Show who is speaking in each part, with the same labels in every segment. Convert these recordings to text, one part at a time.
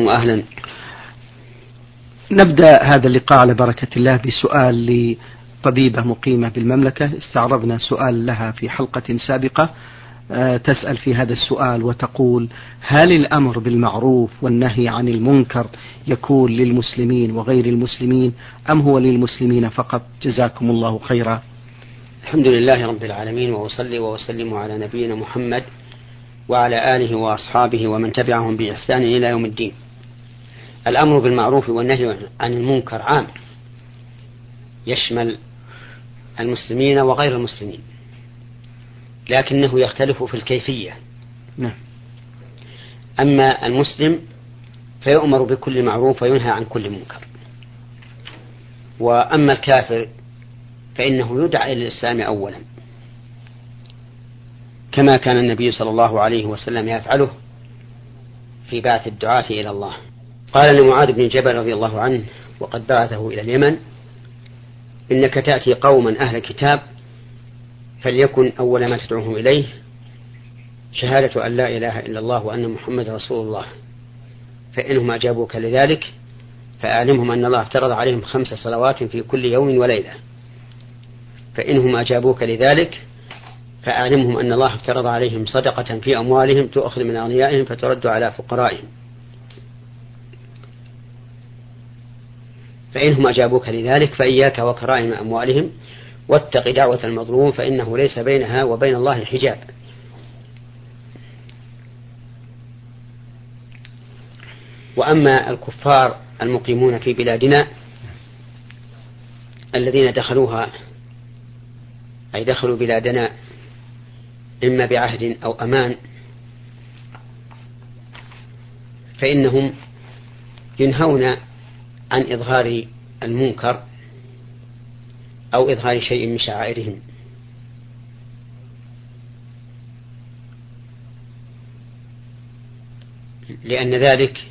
Speaker 1: أهلا نبدأ هذا اللقاء على بركة الله بسؤال لطبيبة مقيمة بالمملكة استعرضنا سؤال لها في حلقة سابقة آه، تسأل في هذا السؤال وتقول هل الأمر بالمعروف والنهي عن المنكر يكون للمسلمين وغير المسلمين أم هو للمسلمين فقط جزاكم الله خيرا
Speaker 2: الحمد لله رب العالمين وأصلي وأسلم على نبينا محمد وعلى آله وأصحابه ومن تبعهم بإحسان إلى يوم الدين الأمر بالمعروف والنهي عن المنكر عام يشمل المسلمين وغير المسلمين لكنه يختلف في الكيفية نعم أما المسلم فيؤمر بكل معروف وينهى عن كل منكر وأما الكافر فإنه يدعى إلى الإسلام أولا كما كان النبي صلى الله عليه وسلم يفعله في بعث الدعاة إلى الله قال لمعاذ بن جبل رضي الله عنه وقد بعثه إلى اليمن إنك تأتي قوما أهل كتاب فليكن أول ما تدعوهم إليه شهادة أن لا إله إلا الله وأن محمد رسول الله فإنهم أجابوك لذلك فأعلمهم أن الله افترض عليهم خمس صلوات في كل يوم وليلة فإنهم أجابوك لذلك فأعلمهم أن الله افترض عليهم صدقة في أموالهم تؤخذ من أغنيائهم فترد على فقرائهم فإنهم أجابوك لذلك فإياك وكرائم أموالهم واتق دعوة المظلوم فإنه ليس بينها وبين الله حجاب وأما الكفار المقيمون في بلادنا الذين دخلوها أي دخلوا بلادنا إما بعهد أو أمان فإنهم ينهون عن إظهار المنكر أو إظهار شيء من شعائرهم لأن ذلك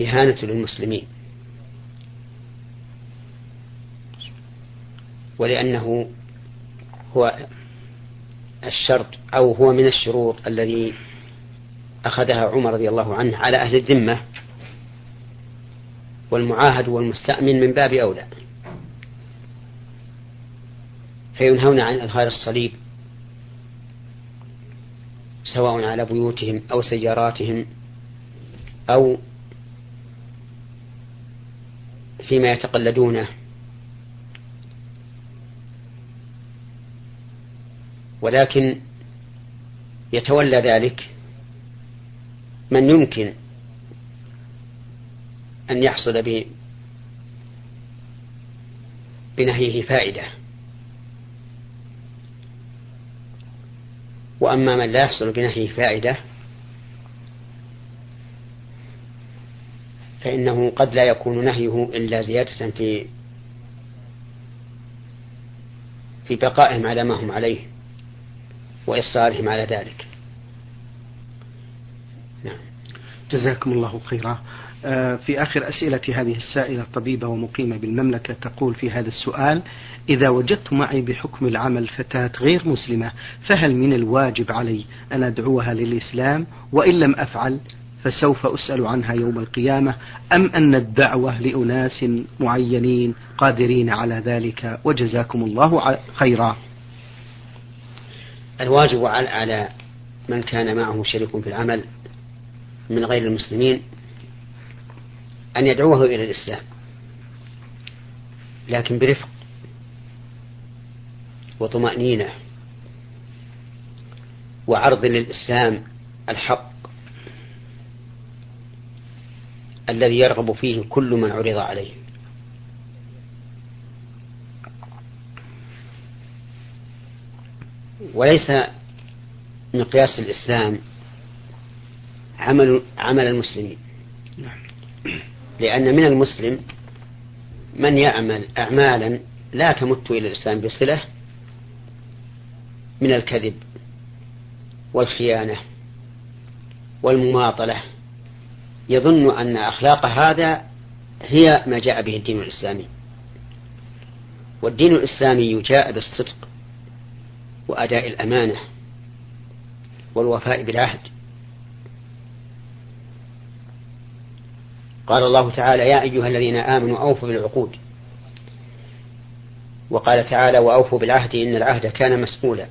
Speaker 2: إهانة للمسلمين ولأنه هو الشرط أو هو من الشروط الذي أخذها عمر رضي الله عنه على أهل الذمة والمعاهد والمستأمن من باب أولى فينهون عن إظهار الصليب سواء على بيوتهم أو سياراتهم أو فيما يتقلدونه ولكن يتولى ذلك من يمكن أن يحصل به بنهيه فائدة وأما من لا يحصل بنهيه فائدة فإنه قد لا يكون نهيه إلا زيادة في في بقائهم على ما هم عليه وإصرارهم على ذلك
Speaker 1: نعم جزاكم الله خيرا آه، في آخر أسئلة هذه السائلة الطبيبة ومقيمة بالمملكة تقول في هذا السؤال إذا وجدت معي بحكم العمل فتاة غير مسلمة فهل من الواجب علي أن أدعوها للإسلام وإن لم أفعل فسوف أسأل عنها يوم القيامة أم أن الدعوة لأناس معينين قادرين على ذلك وجزاكم الله خيرا
Speaker 2: الواجب على من كان معه شريك في العمل من غير المسلمين أن يدعوه إلى الإسلام لكن برفق وطمأنينة وعرض للإسلام الحق الذي يرغب فيه كل من عرض عليه وليس مقياس الإسلام عمل عمل المسلمين نعم. لأن من المسلم من يعمل أعمالا لا تمت إلى الإسلام بصلة من الكذب والخيانة والمماطلة يظن أن أخلاق هذا هي ما جاء به الدين الإسلامي والدين الإسلامي جاء بالصدق وأداء الأمانة والوفاء بالعهد قال الله تعالى يا أيها الذين آمنوا أوفوا بالعقود وقال تعالى وأوفوا بالعهد إن العهد كان مسؤولا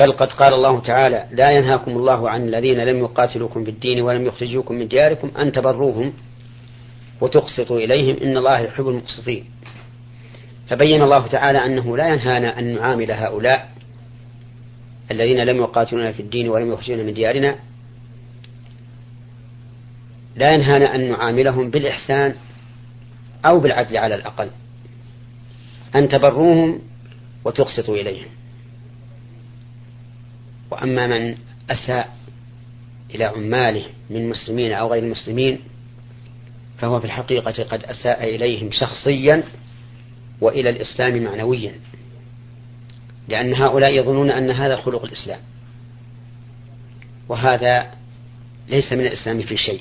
Speaker 2: بل قد قال الله تعالى لا ينهاكم الله عن الذين لم يقاتلوكم في الدين ولم يخرجوكم من دياركم أن تبروهم وتقسطوا إليهم إن الله يحب المقسطين فبين الله تعالى أنه لا ينهانا أن نعامل هؤلاء الذين لم يقاتلونا في الدين ولم يخرجونا من ديارنا لا ينهانا أن نعاملهم بالإحسان أو بالعدل على الأقل أن تبروهم وتقسطوا إليهم وأما من أساء إلى عماله من مسلمين أو غير المسلمين فهو في الحقيقة قد أساء إليهم شخصيا وإلى الإسلام معنويا لأن هؤلاء يظنون أن هذا خلق الإسلام وهذا ليس من الإسلام في شيء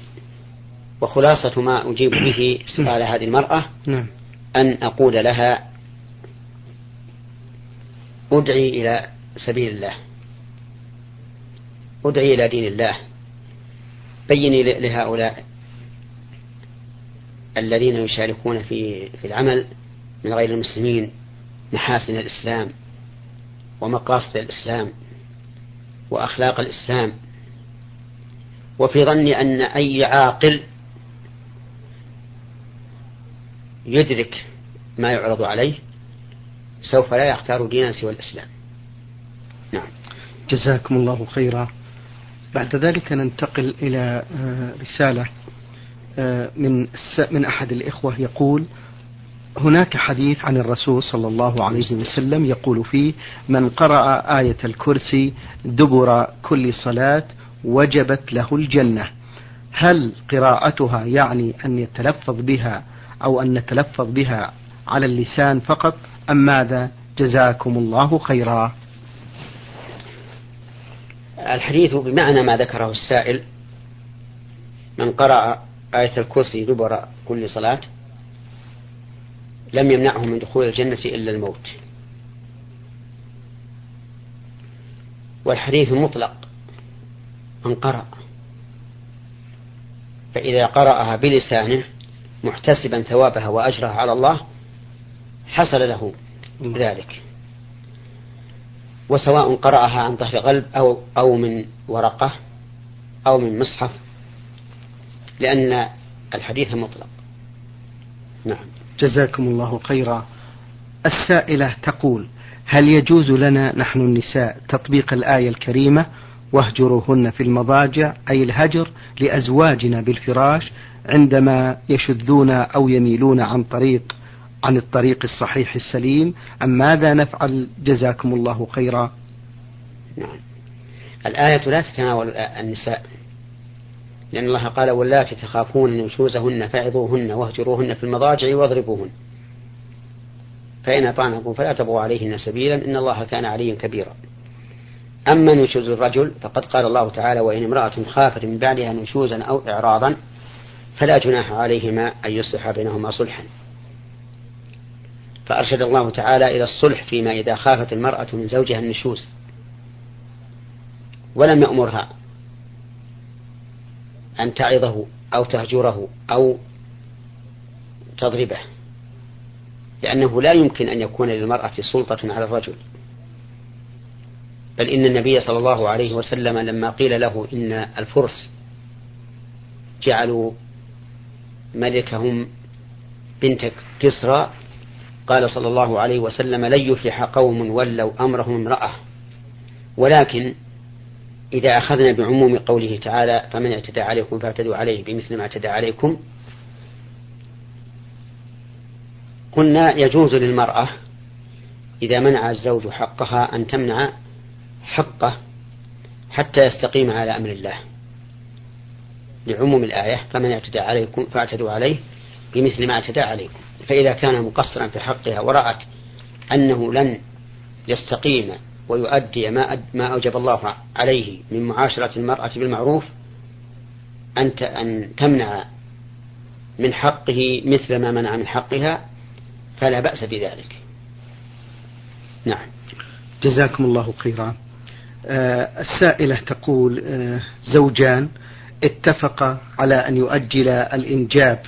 Speaker 2: وخلاصة ما أجيب به سؤال هذه المرأة نعم. أن أقول لها أدعي إلى سبيل الله أدعي إلى دين الله بيني لهؤلاء الذين يشاركون في في العمل من غير المسلمين محاسن الإسلام ومقاصد الإسلام وأخلاق الإسلام وفي ظني أن أي عاقل يدرك ما يعرض عليه سوف لا يختار دينا سوى الإسلام
Speaker 1: نعم جزاكم الله خيرا بعد ذلك ننتقل إلى آه، رسالة آه، من من أحد الإخوة يقول هناك حديث عن الرسول صلى الله عليه وسلم يقول فيه من قرأ آية الكرسي دبر كل صلاة وجبت له الجنة هل قراءتها يعني أن يتلفظ بها أو أن نتلفظ بها على اللسان فقط أم ماذا جزاكم الله خيرا
Speaker 2: الحديث بمعنى ما ذكره السائل من قرأ آية الكرسي دبر كل صلاة لم يمنعه من دخول الجنة إلا الموت والحديث مطلق من قرأ فإذا قرأها بلسانه محتسبا ثوابها وأجرها على الله حصل له ذلك وسواء قرأها عن ظهر قلب أو أو من ورقة أو من مصحف لأن الحديث مطلق
Speaker 1: نعم جزاكم الله خيرا السائلة تقول هل يجوز لنا نحن النساء تطبيق الآية الكريمة واهجروهن في المضاجع أي الهجر لأزواجنا بالفراش عندما يشذون أو يميلون عن طريق عن الطريق الصحيح السليم أم ماذا نفعل جزاكم الله خيرا
Speaker 2: نعم الآية لا تتناول النساء لأن الله قال واللاتي تخافون نشوزهن فعظوهن واهجروهن في المضاجع واضربوهن فإن أطعنكم فلا تبغوا عليهن سبيلا إن الله كان عليا كبيرا أما نشوز الرجل فقد قال الله تعالى وإن امرأة خافت من بعدها نشوزا أو إعراضا فلا جناح عليهما أن يصلح بينهما صلحا فأرشد الله تعالى إلى الصلح فيما إذا خافت المرأة من زوجها النشوز ولم يأمرها أن تعظه أو تهجره أو تضربه لأنه لا يمكن أن يكون للمرأة سلطة على الرجل بل إن النبي صلى الله عليه وسلم لما قيل له إن الفرس جعلوا ملكهم بنت كسرى قال صلى الله عليه وسلم لن يفلح قوم ولوا أمرهم امرأة ولكن إذا أخذنا بعموم قوله تعالى فمن اعتدى عليكم فاعتدوا عليه بمثل ما اعتدى عليكم قلنا يجوز للمرأة إذا منع الزوج حقها أن تمنع حقه حتى يستقيم على أمر الله لعموم الآية فمن اعتدى عليكم فاعتدوا عليه بمثل ما اعتدى عليكم فإذا كان مقصرا في حقها ورأت أنه لن يستقيم ويؤدي ما ما أوجب الله عليه من معاشرة المرأة بالمعروف أن أن تمنع من حقه مثل ما منع من حقها فلا بأس بذلك.
Speaker 1: نعم. جزاكم الله خيرا. آه، السائلة تقول آه، زوجان اتفقا على أن يؤجل الإنجاب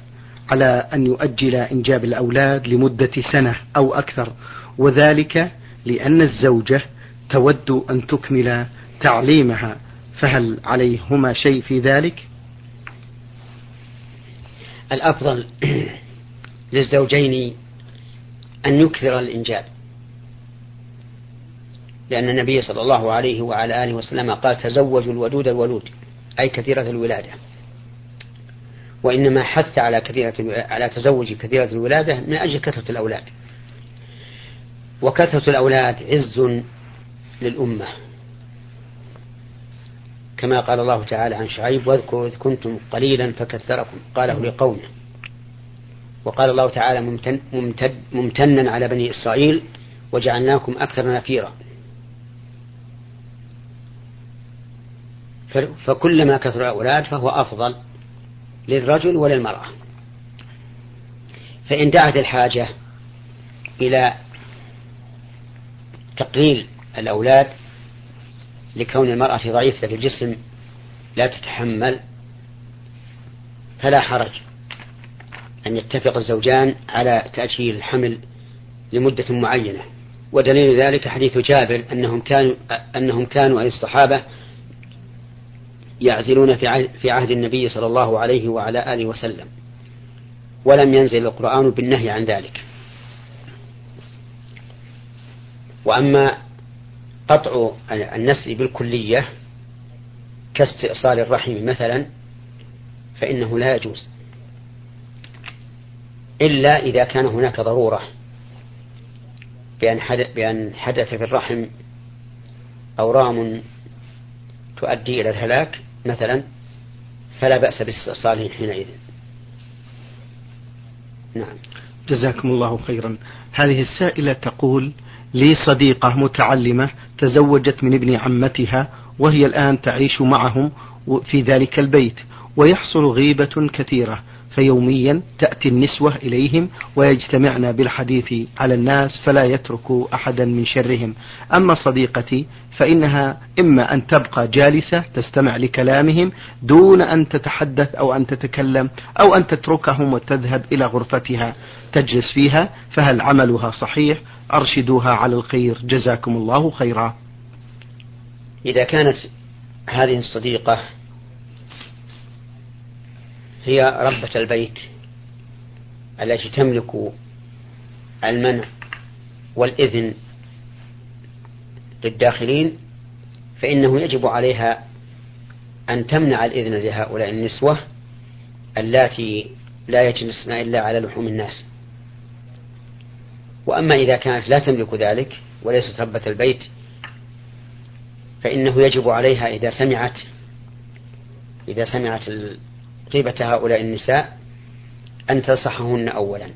Speaker 1: على أن يؤجل إنجاب الأولاد لمدة سنة أو أكثر وذلك لأن الزوجة تود أن تكمل تعليمها فهل عليهما شيء في ذلك؟
Speaker 2: الأفضل للزوجين أن يكثر الإنجاب لأن النبي صلى الله عليه وعلى آله وسلم قال تزوجوا الودود الولود أي كثيرة الولادة وإنما حث على كثيرة على تزوج كثيرة الولادة من أجل كثرة الأولاد وكثرة الأولاد عز للأمة كما قال الله تعالى عن شعيب واذكروا إذ كنتم قليلا فكثركم قاله لقومه وقال الله تعالى ممتن ممتد ممتنا على بني إسرائيل وجعلناكم أكثر نفيرا فكلما كثر الأولاد فهو أفضل للرجل وللمرأة فإن دعت الحاجة إلى تقليل الأولاد لكون المرأة ضعيفة في الجسم لا تتحمل فلا حرج أن يتفق الزوجان على تأجيل الحمل لمدة معينة ودليل ذلك حديث جابر أنهم كانوا أنهم كانوا أي الصحابة يعزلون في عهد النبي صلى الله عليه وعلى آله وسلم ولم ينزل القرآن بالنهي عن ذلك وأما قطع النسل بالكلية كاستئصال الرحم مثلا فإنه لا يجوز إلا إذا كان هناك ضرورة بأن حدث في الرحم أورام تؤدي إلى الهلاك مثلا فلا بأس بالصالح حينئذ نعم
Speaker 1: جزاكم الله خيرا هذه السائلة تقول لي صديقة متعلمة تزوجت من ابن عمتها وهي الآن تعيش معهم في ذلك البيت ويحصل غيبة كثيرة فيوميا تأتي النسوة إليهم ويجتمعن بالحديث على الناس فلا يترك أحدا من شرهم أما صديقتي فإنها إما أن تبقى جالسة تستمع لكلامهم دون أن تتحدث أو أن تتكلم أو أن تتركهم وتذهب إلى غرفتها تجلس فيها فهل عملها صحيح أرشدوها على الخير جزاكم الله خيرا
Speaker 2: إذا كانت هذه الصديقة هي ربة البيت التي تملك المنع والإذن للداخلين فإنه يجب عليها أن تمنع الإذن لهؤلاء النسوة اللاتي لا يجلسن إلا على لحوم الناس وأما إذا كانت لا تملك ذلك وليست ربة البيت فإنه يجب عليها إذا سمعت إذا سمعت غيبة هؤلاء النساء أن تنصحهن أولا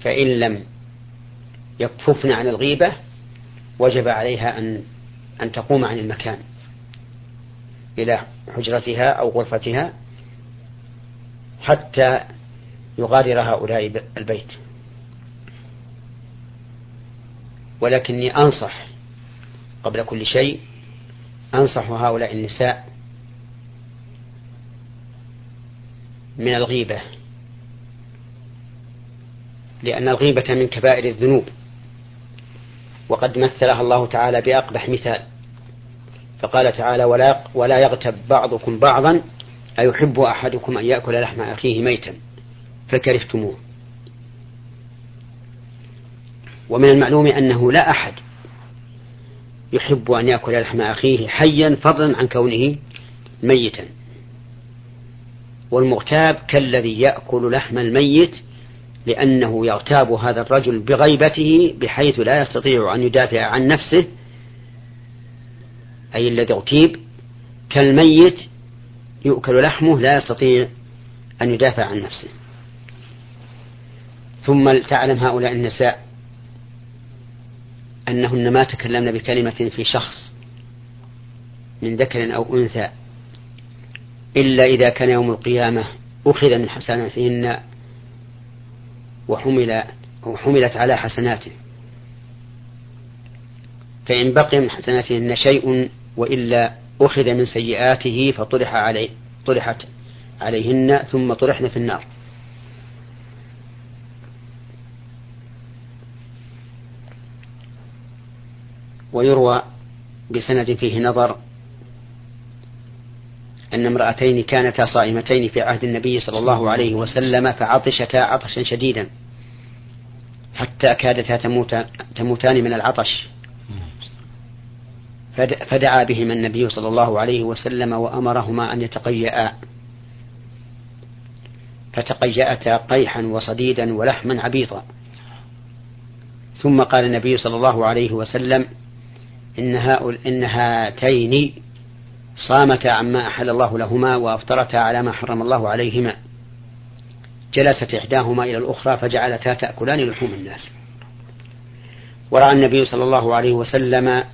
Speaker 2: فإن لم يكففن عن الغيبة وجب عليها أن أن تقوم عن المكان إلى حجرتها أو غرفتها حتى يغادر هؤلاء البيت ولكني أنصح قبل كل شيء أنصح هؤلاء النساء من الغيبة لأن الغيبة من كبائر الذنوب وقد مثلها الله تعالى بأقبح مثال فقال تعالى ولا ولا يغتب بعضكم بعضا أيحب أحدكم أن يأكل لحم أخيه ميتا فكرهتموه ومن المعلوم أنه لا أحد يحب أن يأكل لحم أخيه حيا فضلا عن كونه ميتا والمغتاب كالذي يأكل لحم الميت لأنه يغتاب هذا الرجل بغيبته بحيث لا يستطيع أن يدافع عن نفسه أي الذي اغتيب كالميت يؤكل لحمه لا يستطيع أن يدافع عن نفسه ثم تعلم هؤلاء النساء أنهن ما تكلمن بكلمة في شخص من ذكر أو أنثى إلا إذا كان يوم القيامة أخذ من حسناتهن وحمل أو حملت على حسناته فإن بقي من حسناتهن شيء وإلا أخذ من سيئاته فطرح عليه طرحت عليهن ثم طرحن في النار ويروى بسند فيه نظر أن امرأتين كانتا صائمتين في عهد النبي صلى الله عليه وسلم فعطشتا عطشا شديدا حتى كادتا تموت تموتان من العطش فدعا بهما النبي صلى الله عليه وسلم وأمرهما أن يتقيأا فتقيأتا قيحا وصديدا ولحما عبيطا ثم قال النبي صلى الله عليه وسلم إن, هؤل إن هاتين صامتا عما أحل الله لهما وأفطرتا على ما حرم الله عليهما جلست إحداهما إلى الأخرى فجعلتا تأكلان لحوم الناس ورأى النبي صلى الله عليه وسلم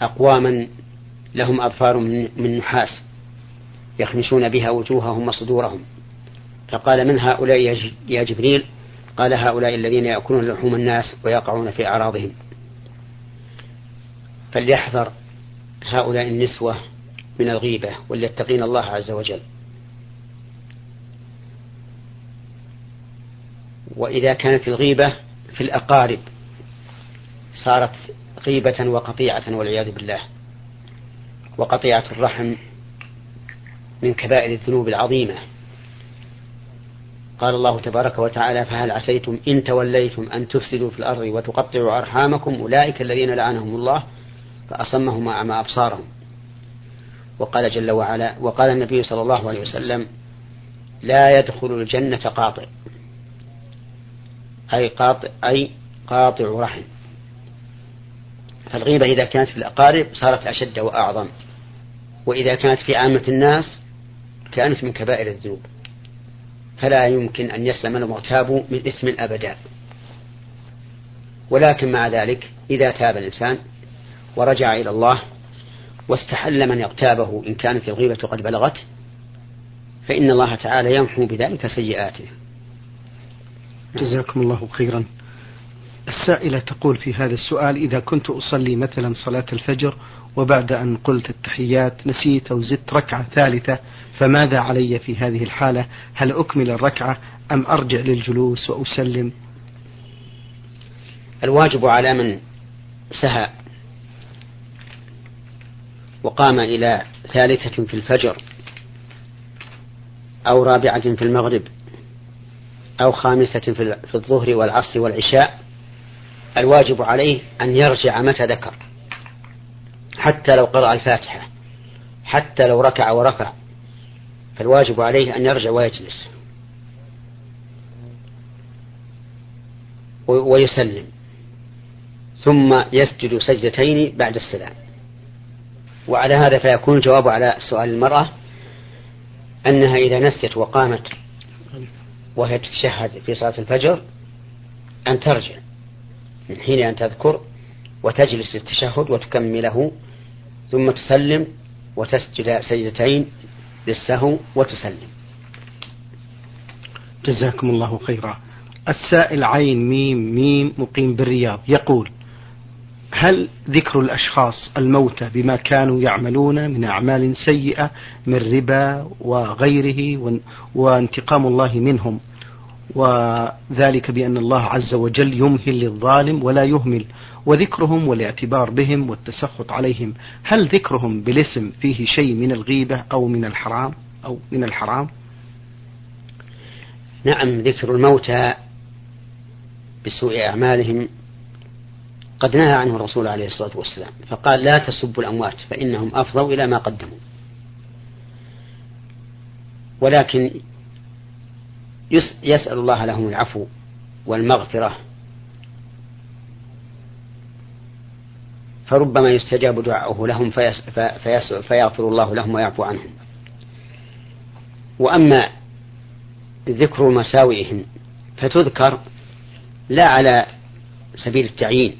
Speaker 2: أقواما لهم أظفار من نحاس يخمشون بها وجوههم وصدورهم فقال من هؤلاء يا جبريل قال هؤلاء الذين يأكلون لحوم الناس ويقعون في أعراضهم فليحذر هؤلاء النسوة من الغيبة وليتقين الله عز وجل وإذا كانت الغيبة في الأقارب صارت غيبة وقطيعة والعياذ بالله وقطيعة الرحم من كبائر الذنوب العظيمة قال الله تبارك وتعالى فهل عسيتم إن توليتم أن تفسدوا في الأرض وتقطعوا أرحامكم أولئك الذين لعنهم الله فأصمهم وأعمى أبصارهم وقال جل وعلا وقال النبي صلى الله عليه وسلم لا يدخل الجنة قاطع أي قاطع أي قاطع رحم فالغيبة إذا كانت في الأقارب صارت أشد وأعظم وإذا كانت في عامة الناس كانت من كبائر الذنوب فلا يمكن أن يسلم المغتاب من إثم أبدا ولكن مع ذلك إذا تاب الإنسان ورجع إلى الله واستحل من اغتابه إن كانت الغيبة قد بلغت فإن الله تعالى يمحو بذلك سيئاته
Speaker 1: جزاكم الله خيرا السائلة تقول في هذا السؤال إذا كنت أصلي مثلا صلاة الفجر وبعد أن قلت التحيات نسيت أو زدت ركعة ثالثة فماذا علي في هذه الحالة هل أكمل الركعة أم أرجع للجلوس وأسلم
Speaker 2: الواجب على من سهى وقام إلى ثالثة في الفجر أو رابعة في المغرب أو خامسة في الظهر والعصر والعشاء الواجب عليه أن يرجع متى ذكر حتى لو قرأ الفاتحة حتى لو ركع ورفع فالواجب عليه أن يرجع ويجلس ويسلم ثم يسجد سجدتين بعد السلام وعلى هذا فيكون الجواب على سؤال المرأة أنها إذا نست وقامت وهي تتشهد في صلاة الفجر أن ترجع من حين أن تذكر وتجلس للتشهد وتكمله ثم تسلم وتسجد سجدتين للسهو وتسلم
Speaker 1: جزاكم الله خيرا السائل عين ميم ميم مقيم بالرياض يقول هل ذكر الأشخاص الموتى بما كانوا يعملون من أعمال سيئة من ربا وغيره وانتقام الله منهم وذلك بأن الله عز وجل يمهل للظالم ولا يهمل وذكرهم والاعتبار بهم والتسخط عليهم هل ذكرهم بالاسم فيه شيء من الغيبة أو من الحرام أو من الحرام
Speaker 2: نعم ذكر الموتى بسوء أعمالهم قد نهى عنه الرسول عليه الصلاة والسلام فقال لا تسبوا الأموات فإنهم أفضوا إلى ما قدموا ولكن يسأل الله لهم العفو والمغفرة فربما يستجاب دعاؤه لهم فيغفر الله لهم ويعفو عنهم وأما ذكر مساوئهم فتذكر لا على سبيل التعيين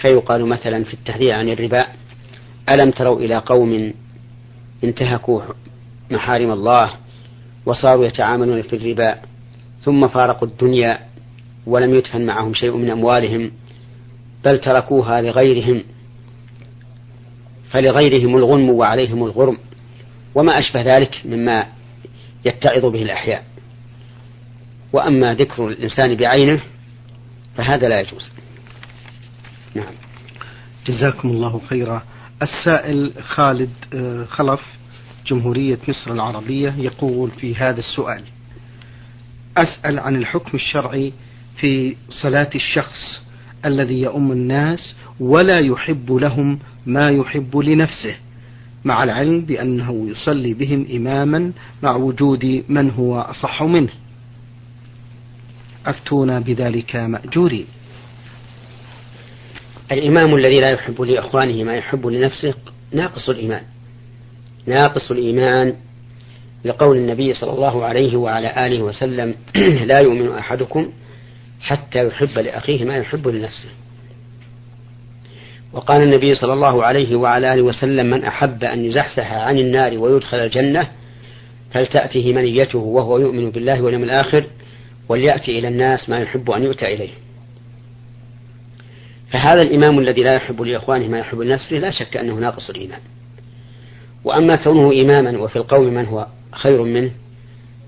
Speaker 2: فيقال مثلا في التحذير عن الربا ألم تروا إلى قوم انتهكوا محارم الله وصاروا يتعاملون في الربا ثم فارقوا الدنيا ولم يدفن معهم شيء من أموالهم بل تركوها لغيرهم فلغيرهم الغنم وعليهم الغرم وما أشبه ذلك مما يتعظ به الأحياء وأما ذكر الإنسان بعينه فهذا لا يجوز
Speaker 1: نعم جزاكم الله خيرا السائل خالد آه، خلف جمهورية مصر العربية يقول في هذا السؤال أسأل عن الحكم الشرعي في صلاة الشخص الذي يؤم الناس ولا يحب لهم ما يحب لنفسه مع العلم بأنه يصلي بهم إماما مع وجود من هو أصح منه أفتونا بذلك مأجورين
Speaker 2: الإمام الذي لا يحب لإخوانه ما يحب لنفسه ناقص الإيمان ناقص الإيمان لقول النبي صلى الله عليه وعلى آله وسلم لا يؤمن أحدكم حتى يحب لأخيه ما يحب لنفسه وقال النبي صلى الله عليه وعلى آله وسلم من أحب أن يزحزح عن النار ويدخل الجنة فلتأته منيته وهو يؤمن بالله واليوم الآخر وليأتي إلى الناس ما يحب أن يؤتى إليه فهذا الإمام الذي لا يحب لإخوانه ما يحب لنفسه لا شك أنه ناقص الإيمان وأما كونه إماما وفي القوم من هو خير منه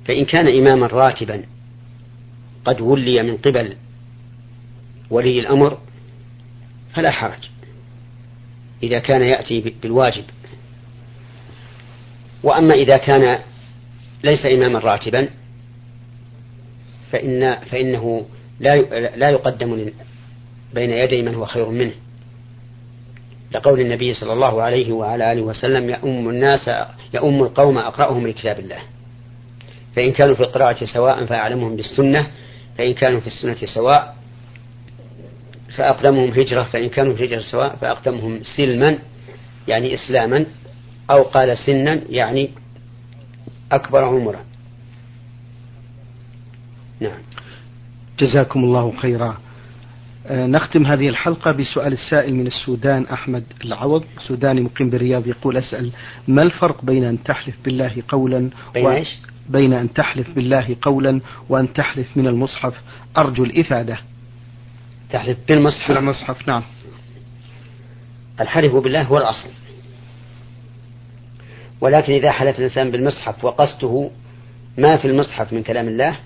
Speaker 2: فإن كان إماما راتبا قد ولي من قبل ولي الأمر فلا حرج إذا كان يأتي بالواجب وأما إذا كان ليس إماما راتبا فإن فإنه لا لا يقدم بين يدي من هو خير منه لقول النبي صلى الله عليه وعلى آله وسلم يؤم الناس يؤم القوم أقرأهم لكتاب الله فإن كانوا في القراءة سواء فأعلمهم بالسنة فإن كانوا في السنة سواء فأقدمهم هجرة فإن كانوا في الهجرة سواء فأقدمهم سلما يعني إسلاما أو قال سنا يعني أكبر عمرا نعم
Speaker 1: جزاكم الله خيرا آه، نختم هذه الحلقة بسؤال السائل من السودان أحمد العوض سوداني مقيم بالرياض يقول أسأل ما الفرق بين أن تحلف بالله قولا و... بين أن تحلف بالله قولا وأن تحلف من المصحف أرجو الإفادة
Speaker 2: تحلف بالمصحف
Speaker 1: المصحف نعم
Speaker 2: الحلف بالله هو الأصل ولكن إذا حلف الإنسان بالمصحف وقصده ما في المصحف من كلام الله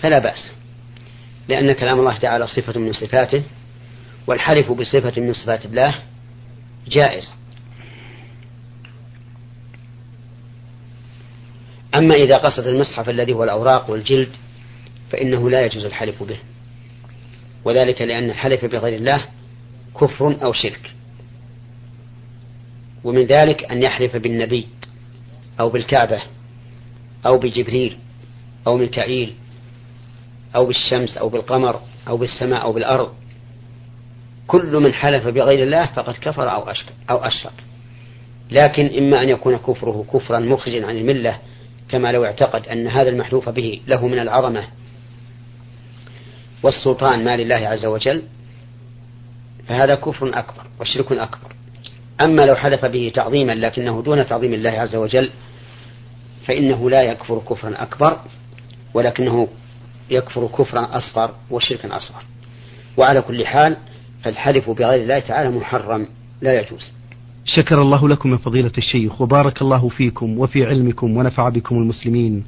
Speaker 2: فلا بأس لأن كلام الله تعالى صفة من صفاته والحلف بصفة من صفات الله جائز أما إذا قصد المصحف الذي هو الأوراق والجلد فإنه لا يجوز الحلف به وذلك لأن الحلف بغير الله كفر أو شرك ومن ذلك أن يحلف بالنبي أو بالكعبة أو بجبريل أو ميكائيل أو بالشمس أو بالقمر أو بالسماء أو بالأرض كل من حلف بغير الله فقد كفر أو أشرك أو أشرك لكن إما أن يكون كفره كفرا مخرجا عن الملة كما لو اعتقد أن هذا المحلوف به له من العظمة والسلطان ما لله عز وجل فهذا كفر أكبر وشرك أكبر أما لو حلف به تعظيما لكنه دون تعظيم الله عز وجل فإنه لا يكفر كفرا أكبر ولكنه يكفر كفرا أصغر وشركا أصغر وعلى كل حال فالحلف بغير الله تعالى محرم لا يجوز
Speaker 1: شكر الله لكم يا فضيلة الشيخ وبارك الله فيكم وفي علمكم ونفع بكم المسلمين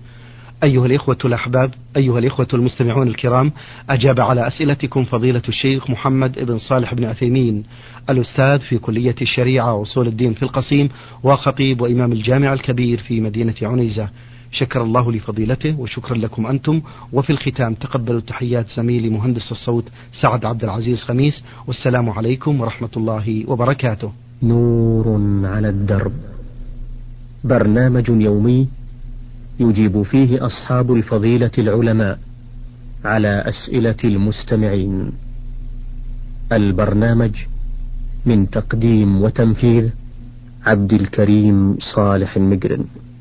Speaker 1: أيها الإخوة الأحباب أيها الإخوة المستمعون الكرام أجاب على أسئلتكم فضيلة الشيخ محمد بن صالح بن عثيمين الأستاذ في كلية الشريعة وصول الدين في القصيم وخطيب وإمام الجامع الكبير في مدينة عنيزة شكر الله لفضيلته وشكرا لكم أنتم وفي الختام تقبلوا تحيات زميلي مهندس الصوت سعد عبد العزيز خميس والسلام عليكم ورحمة الله وبركاته
Speaker 3: نور على الدرب برنامج يومي يجيب فيه أصحاب الفضيلة العلماء على أسئلة المستمعين البرنامج من تقديم وتنفيذ عبد الكريم صالح المجرم